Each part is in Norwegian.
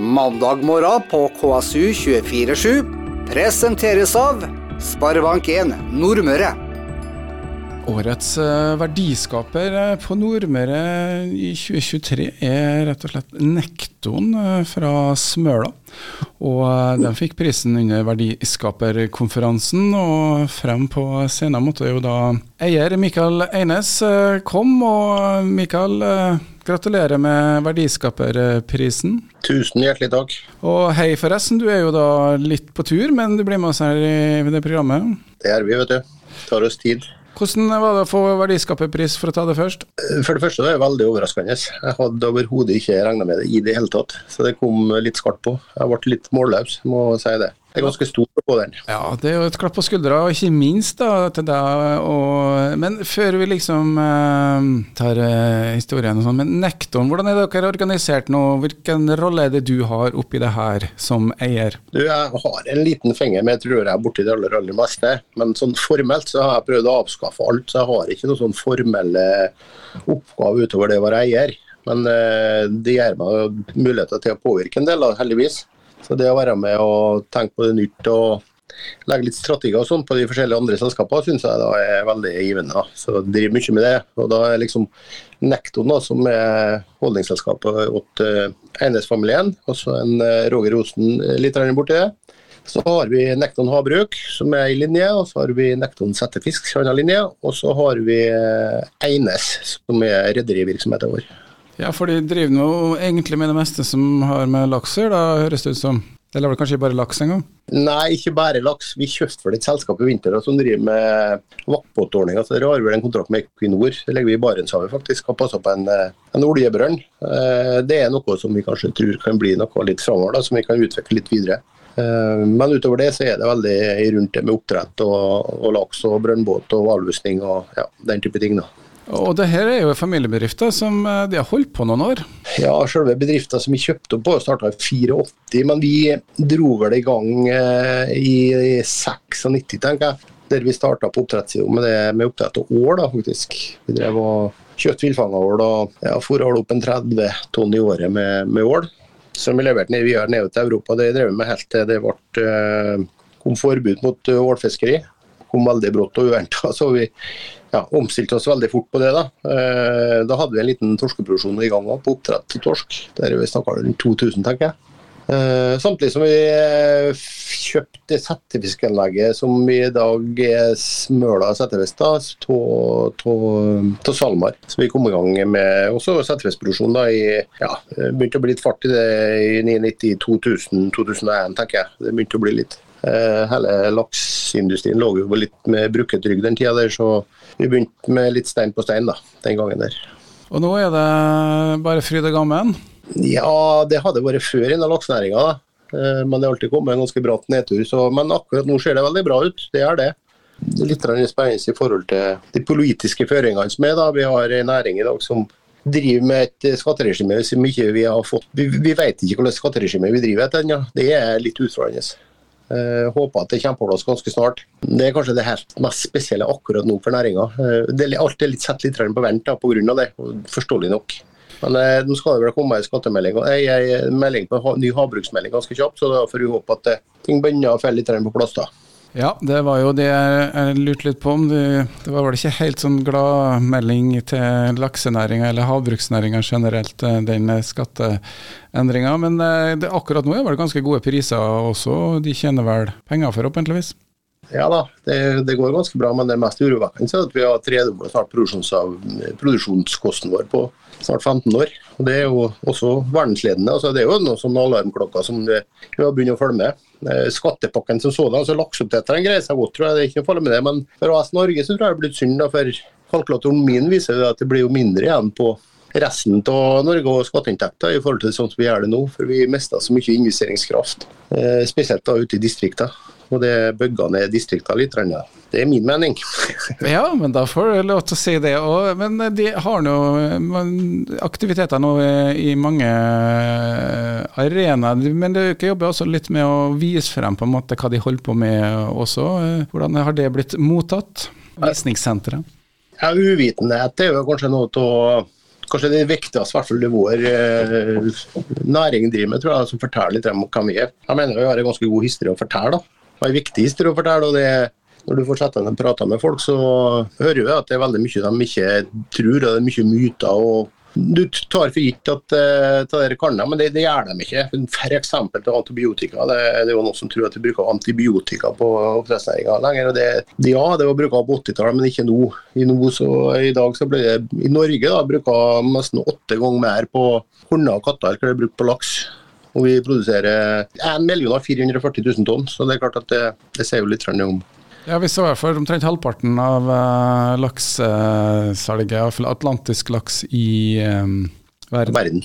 Mandag morgen på KSU247 presenteres av Sparebank1 Nordmøre. Årets eh, verdiskaper eh, på Nordmøre i 2023 er rett og slett Nekton eh, fra Smøla. Og den fikk prisen under verdiskaperkonferansen, og frem på scenen måtte jo da eier Mikael Eines kom. Og Mikael, gratulerer med verdiskaperprisen. Tusen hjertelig takk. Og hei forresten, du er jo da litt på tur, men du blir med oss her i det programmet? Det er vi, vet du. Tar oss tid. Hvordan var det å få verdiskaperpris, for å ta det først? For det første det er veldig overraskende. Jeg hadde overhodet ikke regna med det i det hele tatt. Så det kom litt skarpt på. Jeg ble litt målløs, må si det. Det er ganske stor på den. Ja, det er jo et klapp på skuldra, og ikke minst da til deg. Og, men før vi liksom eh, tar eh, historien og sånn, men Nekton, hvordan er dere organisert nå? Hvilken rolle er det du har oppi det her som eier? Du, Jeg har en liten finger med, jeg tror jeg borti det aller, aller meste. Men sånn formelt så har jeg prøvd å avskaffe alt, så jeg har ikke noen sånn formelle oppgave utover det å være eier. Men eh, det gir meg muligheter til å påvirke en del, da, heldigvis. Så det å være med og tenke på det nytt og legge litt strategier og sånn på de forskjellige andre selskapene, syns jeg da er veldig givende. Så jeg driver mye med det. Og da er liksom Nekton, da, som er holdningsselskapet åt uh, Eines-familien, og så en uh, Roger Osen litt borti det. Så har vi Nekton havbruk, som er i linje, og så har vi Nekton settefisk, som er i linje, og så har vi Eines, som er rederivirksomheten vår. Ja, for de driver nå egentlig med det meste som har med laks å gjøre, høres det ut som. Eller var det kanskje bare laks en gang? Nei, ikke bare laks. Vi kjøpte for et selskap i vinter som driver med vaktbåtordninga. Så der har vi en kontrakt med Equinor. Det legger vi i Barentshavet faktisk, og passer på en, eh, en oljebrønn. Eh, det er noe som vi kanskje tror kan bli noe litt framover, som vi kan utvikle litt videre. Eh, men utover det så er det veldig rundt det med oppdrett og, og laks og brønnbåt og avlusning og ja, den type ting. da. Og det her er jo familiebedrifter som eh, de har holdt på noen år? Ja, selve bedriften som vi kjøpte opp på starta i 84, men vi dro vel i gang eh, i 96, tenker jeg. Der vi starta på oppdrettssida med, med oppdrett av ål, da, faktisk. Vi drev og kjøpte villfangeål og ja, fôra opp en 30 tonn i året med, med ål. Som vi leverte ned, videre ned til Europa. Det drev vi med helt til det ble, eh, kom forbud mot ålfiskeri. Kom veldig brått og uventa. Så vi ja, omstilte oss veldig fort på det. Da eh, Da hadde vi en liten torskeproduksjon i gang på oppdrett av torsk. Der vi snakka rundt 2000, tenker jeg. Eh, samtidig som vi eh, kjøpte settefiskanlegget som i dag er Smøla settefisk av SalMar. Så vi kom i gang med også settefiskproduksjon i ja, begynte å bli litt fart i det i 1990-2000-2001, tenker jeg. Det begynte å bli litt. Hele laksindustrien lå jo litt med brukket rygg den tida der, så vi begynte med litt stein på stein da, den gangen der. Og nå er det bare fryd og gammen? Ja, det hadde vært før innen laksenæringa. Eh, men det har alltid kommet en ganske bratt nedtur. Så, men akkurat nå ser det veldig bra ut. Det er det. Litt spennende i forhold til de politiske føringene som er. da. Vi har en næring i dag som driver med et skatteregime som ikke vi har fått. Vi, vi vet ikke hvordan skatteregime vi driver etter ennå. Det er litt utfordrende. Uh, håper at det kommer på plass ganske snart. Det er kanskje det helt mest spesielle akkurat nå for næringa. Eh, alt er litt satt litt på vent pga. det, forståelig nok. Men eh, nå skal det vel komme en og en melding på ny havbruksmelding ganske kjapt, så da får vi håpe at uh, ting begynner å falle litt på plass. da. Ja, det var jo det jeg lurte litt på om. Det var vel ikke helt sånn glad melding til laksenæringa eller havbruksnæringa generelt, eh, den skatteendringa. Men eh, det, akkurat nå er det ganske gode priser også, de tjener vel penger forhåpentligvis? Ja da, det, det, går ganske bra, men det mest urovekkende er at vi har tredobla snart produksjonskosten vår på snart 15 år. Og Det er jo også verdensledende. Altså, det er jo noen sånne alarmklokker som vi har begynt å følge med. Eh, skattepakken som sådan, altså lakseoppdretterne greier seg godt, tror jeg. Det er ikke noe farlig med det. Men for AS Norge så tror jeg det er blitt synd. da, for Kalkulatoren min viser at det blir jo mindre igjen på resten av Norge og skatteinntekter i forhold til sånn som vi gjør det nå. For vi mister så mye investeringskraft, eh, spesielt da ute i distriktene og det bygger ned distriktene litt. Det er min mening. ja, men da får du lov til å si det òg. Men de har nå aktiviteter nå i mange arenaer. Men dere jobber også litt med å vise frem på en måte hva de holder på med også. Hvordan har det blitt mottatt? Visningssenteret? Ja, Uvitenhet er jo kanskje noe av kanskje det viktigste hvert fall vår eh, næring driver med, tror jeg, som forteller litt om hvem vi er. Jeg mener vi har en ganske god historie å fortelle. da. En viktig historie å fortelle. og det når du får sette deg og prate med folk, så hører vi at det er veldig mye de ikke tror. og Det er mye myter. og du tar for gitt at uh, det kan de, men det, det, gjør de ikke. F.eks. til antibiotika. Det, det, er jo noen som tror at de bruker antibiotika på oppdrettsnæringa lenger. og det, det, Ja, det var brukt på 80-tallet, men ikke nå. I, nå så, I dag så ble det i Norge da, bruker nesten åtte ganger mer på hunder og katter enn det er brukt på laks. Og vi produserer 1 440 000 tonn, så det er klart at det, det sier jo litt om ja, Vi så i hvert fall omtrent halvparten av uh, laksesalget, iallfall atlantisk laks i um, verden. verden.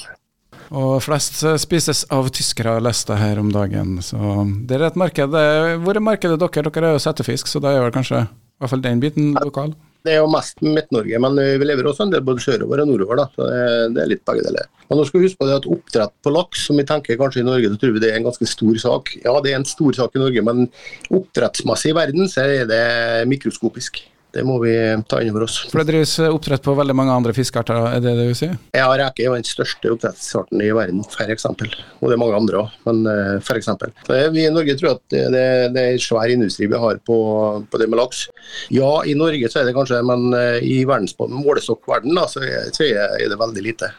Og flest uh, spises av tyskere, leste her om dagen. Så det er et marked. Hvor er markedet dere? Dere er jo settefisk, så da er vel kanskje i hvert fall den biten lokal? Det er jo mest Midt-Norge, men vi lever også en del både sørover og nordover. da, så Det er litt begge deler. Men nå skal vi huske på det at Oppdrett på laks, som vi tenker kanskje i Norge, så tror vi det er en ganske stor sak. Ja, det er en stor sak i Norge, men oppdrettsmessig i verden så er det mikroskopisk. Det må vi ta inn over oss. For Det drives oppdrett på veldig mange andre fiskearter, er det det du sier? Ja, reke er den største oppdrettsarten i verden, f.eks. Og det er mange andre òg, men for f.eks. Vi i Norge tror at det, det, er en svær industri vi har på, på, det med laks. Ja, i Norge så er det kanskje, men uh, i målestokkverden så, så er det veldig lite.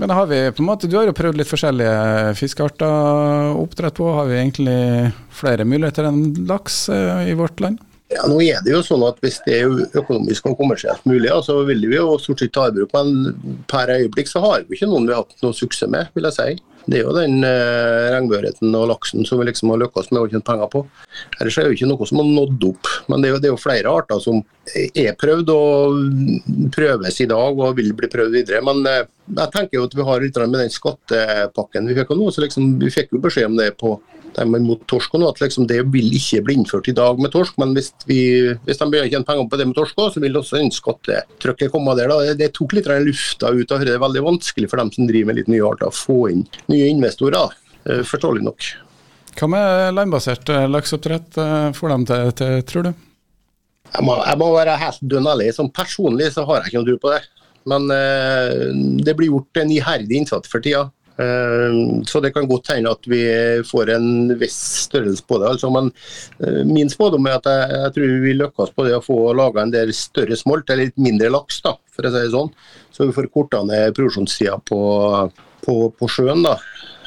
Men har vi på en måte, Du har jo prøvd litt forskjellige fiskearter oppdrett på. Har vi egentlig flere muligheter enn laks i vårt land? Ja, nå er det jo sånn at Hvis det er økonomisk og kommersielt mulig, så vil vi jo stort sett ta i bruk. Men per øyeblikk så har vi ikke noen vi har hatt noe suksess med, vil jeg si. Det er jo den eh, regnbueørreten og laksen som vi liksom har lykkes med å tjene penger på. Ellers er det jo ikke noe som har nådd opp. Men det er, jo, det er jo flere arter som er prøvd og prøves i dag og vil bli prøvd videre. Men eh, jeg tenker jo at vi har litt med den skattepakken vi fikk nå, så liksom, vi fikk jo beskjed om det på de er mot torsk nå, at liksom det vil ikke bli innført i dag med torsk. Men hvis, vi, hvis de begynner å tjene penger på det med torsk, så vil de også ønske at det trykket kommer der. Da. Det tok litt lufta ut av det. er veldig vanskelig for dem som driver med litt nye arter, å få inn nye investorer. Eh, forståelig nok. Hva med landbasert eh, lakseoppdrett? Eh, får de til, til, tror du? Jeg må, jeg må, være helt dønn ærlig. Som personlig så har jeg ikke noe tro på det. Men eh, det blir gjort en iherdig innsats for tida. Eh, så det kan godt hende at vi får en viss størrelse på det. Altså, men eh, min spådom er at jeg, jeg, tror vi lykkes på det å få laga en del større smolt, eller litt mindre laks, da, for å si det sånn. Så vi får korta ned produksjonstida på, på, på sjøen. da.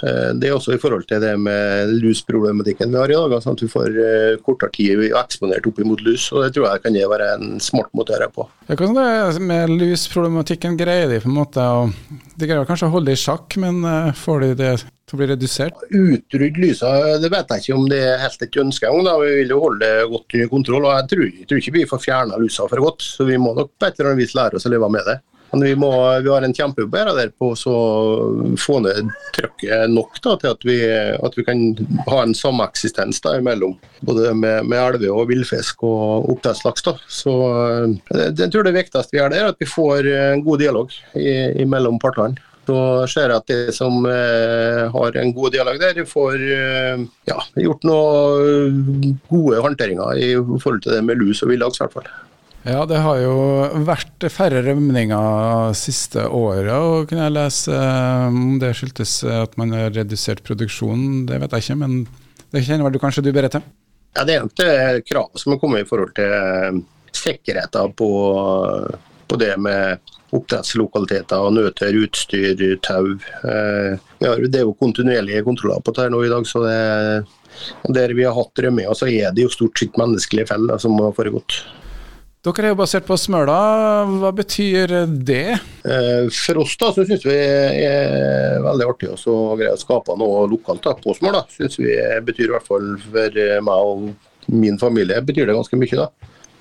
Eh, det er også i forhold til det med lusproblematikken vi har i dag. sånn at vi får eh, kortere tid eksponert opp imot lus. og Det tror jeg kan være en smart måte å gjøre på. Ja, hvordan det er med lusproblematikken? Greier de på en måte De greier kanskje å holde det i sjakk, men eh, får de det til å bli redusert? Utrydde lysa, det vet jeg ikke om det er helt et ønske engang. Vi vil jo holde det godt under kontroll. og Jeg tror, jeg tror ikke vi får fjerna lusa for godt, så vi må nok på et eller annet vis lære oss å leve med det. Men vi, må, vi har en kjempejobb der på å få ned trykket nok da, til at vi, at vi, kan ha en sameksistens da, mellom både med, med elver og villfisk og oppdrettslaks. Så jeg, jeg tror det viktigste vi gjør der, er at vi får en god dialog i, mellom partene. Så ser jeg at de som eh, har en god dialog der, får eh, ja, gjort noen gode håndteringer i forhold til det med lus og villaks. i. Ja, det har jo vært færre rømninger siste året. og Kunne jeg lese eh, om det skyldtes at man har redusert produksjonen, det vet jeg ikke. Men det kjenner vel du kanskje du bedre til? Ja, Det er nok det kravet som har kommet i forhold til eh, sikkerheten på, på det med oppdrettslokaliteter, nøter, utstyr, tau. Eh, det er jo kontinuerlige kontroller på dette nå i dag. så det, Der vi har hatt rømminger, så er det jo stort sett menneskelige feller som har foregått. Dere er jo basert på Smøla, hva betyr det? Eh, for oss da, så syns vi er veldig artig å greie å skape noe lokalt da, på Smøla. Synes vi betyr i hvert fall for meg og min familie betyr det ganske mye. da.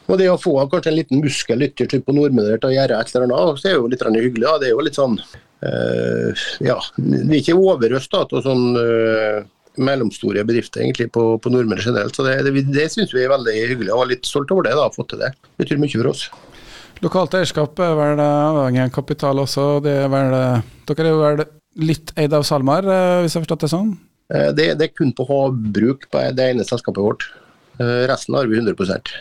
Og Det å få kanskje en liten muskel ytterst på nordmennene til å gjøre et eller annet, så er jo litt hyggelig. da. Det er jo litt sånn øh, Ja, vi er ikke overøst da, til sånn uh, mellomstore bedrifter egentlig på, på nordmenn generelt. Så det, det, det syns vi er veldig hyggelig, og var litt stolt over det. da, fått til det. Det betyr mye for oss. Lokalt eierskap er vel avhengig av kapital også. Det er vel, dere er vel litt eid av SalMar, eh, hvis jeg har forstått det sånn? Eh, det, det, er kun på havbruk på det ene selskapet vårt. Eh, resten har vi 100%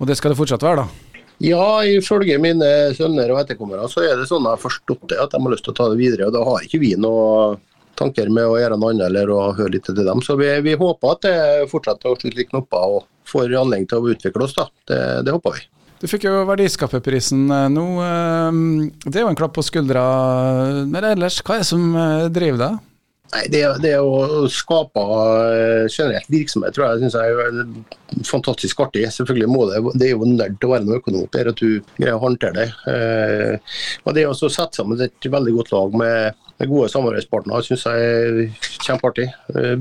Og det skal det fortsatt være, da? Ja, ifølge mine sønner og etterkommere så er det sånn jeg har forstått det, at de har lyst til å ta det videre. og Da har ikke vi noe tanker med å gjøre noe annet eller å høre litt til dem. Så vi, vi håper at det fortsetter å slutte litt knopper og får anledning til å utvikle oss. da. Det, det håper vi. Du fikk jo Verdiskaperprisen eh, nå. eh, Det er jo en klapp på skuldra. Men ellers, hva er det som eh, driver deg? Nei, det, det å skape generelt virksomhet tror jeg, synes jeg er fantastisk artig. Selvfølgelig må det det er jo nødt til å være noe økonom der, at du greier å håndtere det. Og det å sette sammen et veldig godt lag med med gode samarbeidspartnere syns jeg er kjempeartig. Eh,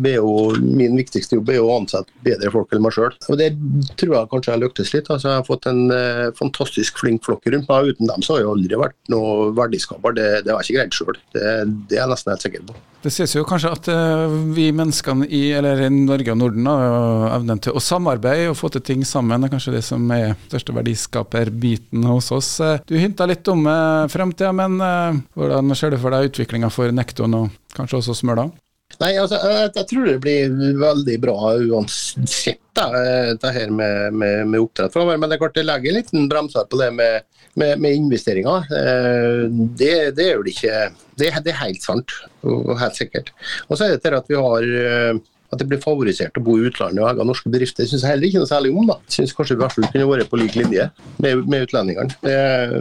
min viktigste jobb er å ansette bedre folk enn meg sjøl. Det tror jeg kanskje jeg lyktes litt. Altså, jeg har fått en eh, fantastisk flink flokk rundt meg. Uten dem så har jeg aldri vært noe verdiskaper. Det, det har jeg ikke greid sjøl. Det, det, er jeg nesten helt sikker på. Det sies jo kanskje at uh, vi menneskene i, eller i Norge og Norden har evnen til å samarbeide og få til ting sammen Det er kanskje det som er største verdiskaperbiten hos oss. Du hinta litt om uh, fremtida, men uh, hvordan ser du for deg utviklinga utfordringer for Nekton og kanskje også Smøla? Nei, altså, jeg, jeg, tror det blir veldig bra uansett da, det her med, med, med oppdrett. Men det er klart det legger en liten bremser på det med, med, med investeringer. Eh, det, det, er jo ikke det, det, er helt sant og helt sikkert. Og så er det til at vi har eh, at det blir favorisert å bo i utlandet og eie norske bedrifter, syns jeg heller ikke noe særlig om. da. Syns kanskje vi hvert fall kunne vært på lik linje med, med utlendingene. Det er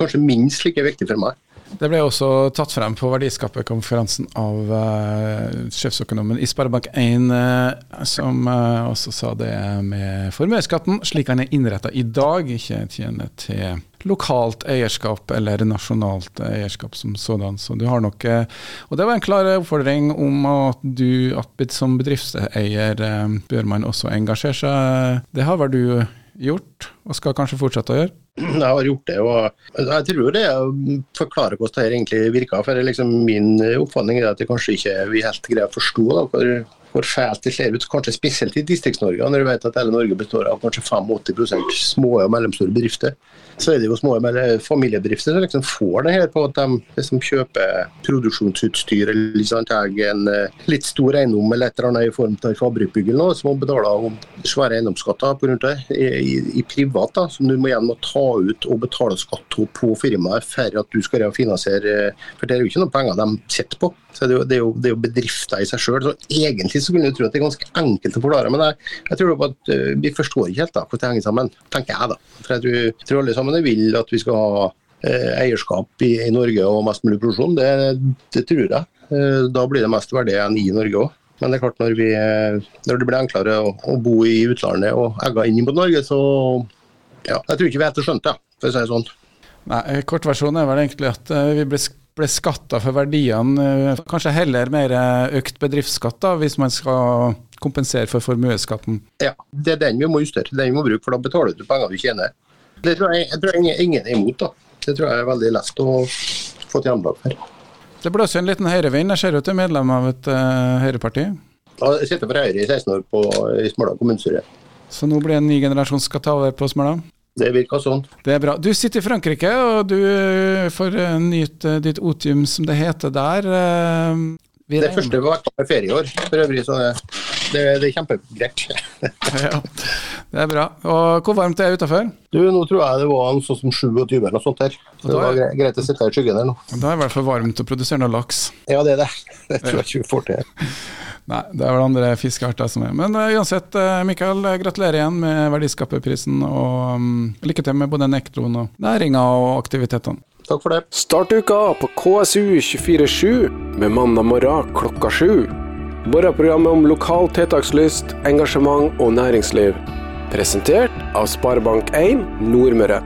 kanskje minst like viktig for meg. Det ble også tatt frem på verdiskaperkonferansen av uh, sjefsøkonomen i Sparebank1, uh, som uh, også sa det med formuesskatten, slik den er innretta i dag, ikke tjener til lokalt eierskap eller nasjonalt eierskap som sådan. Så du har nok, og Det var en klar oppfordring om at du at som bedriftseier bør man også engasjere seg. Det har vel du gjort, og skal kanskje fortsette å gjøre? Jeg har gjort det, og jeg tror det forklarer hvordan det egentlig virker. for liksom Min oppfatning er at det kanskje ikke vi helt greier å forstå da, hvor, hvor fælt det ser ut, kanskje spesielt i Distrikts-Norge, når du vet at hele Norge består av kanskje 85% små og mellomstore bedrifter så er det jo små familiebedrifter som liksom får det her på at de liksom kjøper produksjonsutstyr eller liksom, en eh, litt stor eiendom eller et eller annet i form av fabrikkbygg eller noe, så må betale svære eiendomsskatter rundt det i, i, i, privat, da, som du må igjen må ta ut og betale skatt på firmaet for at du skal finansiere For det er jo ikke noen penger de sitter på. Så det er, jo, det, er jo, det er jo, bedrifter i seg sjøl. Egentlig så kunne du tro at det er ganske enkelt å forklare, men jeg, jeg tror at uh, vi forstår ikke helt da, hvordan det henger sammen, tenker jeg da. For jeg tror, alle sammen vil at vi skal ha uh, eierskap i, i, Norge og mest mulig produksjon. Det, det tror jeg. Uh, da blir det mest verdi enn i Norge òg. Men det er klart når, vi, når det blir enklere å, å, bo i utlandet og egga inn mot Norge, så ja, jeg tror ikke vi helt har skjønt det, for å si det sånn. Nei, Kortversjonen er vel egentlig at vi ble, ble skatta for verdiene. Eh, kanskje heller mer eh, økt bedriftsskatt, da, hvis man skal kompensere for formuesskatten? Ja, det er den vi må justere. Den vi må bruke, for da betaler du penger du tjener. Det tror jeg, jeg tror ingen er imot. da. Det tror jeg er veldig lett å få til gjennomslag for. Det blåser en liten høyrevind. Jeg ser ut til medlem av et uh, høyreparti? Ja, jeg sitter for Høyre i 16 år på, i Smøla kommunestyre. Så nå blir det en ny generasjon skal ta over på Smøla? Det virker sånn. Det er bra. Du sitter i Frankrike, og du får eh, nyte ditt otium, som det heter der. Eh, vi det første var med ferie i år, for øvrig, så det, det, det er kjempegreit. ja, det er bra. Og hvor varmt er det utafor? Nå tror jeg det var en sånn som 27 eller noe sånt her. Så det var greit å sitte her i skyggen her nå. Da er det i hvert fall varmt å produsere noe laks. Ja, det er det. Det tror jeg ikke vi får til. Nei, det er vel andre fiskearter som er. Men uh, uansett, uh, Mikael, gratulerer igjen med Verdiskaperprisen, og um, lykke til med både Nektroen og næringa og aktivitetene. Takk for det. Start uka på KSU247 med mandag morgen klokka sju. Morgenprogrammet om lokal tiltakslyst, engasjement og næringsliv. Presentert av Sparebank1 Nordmøre.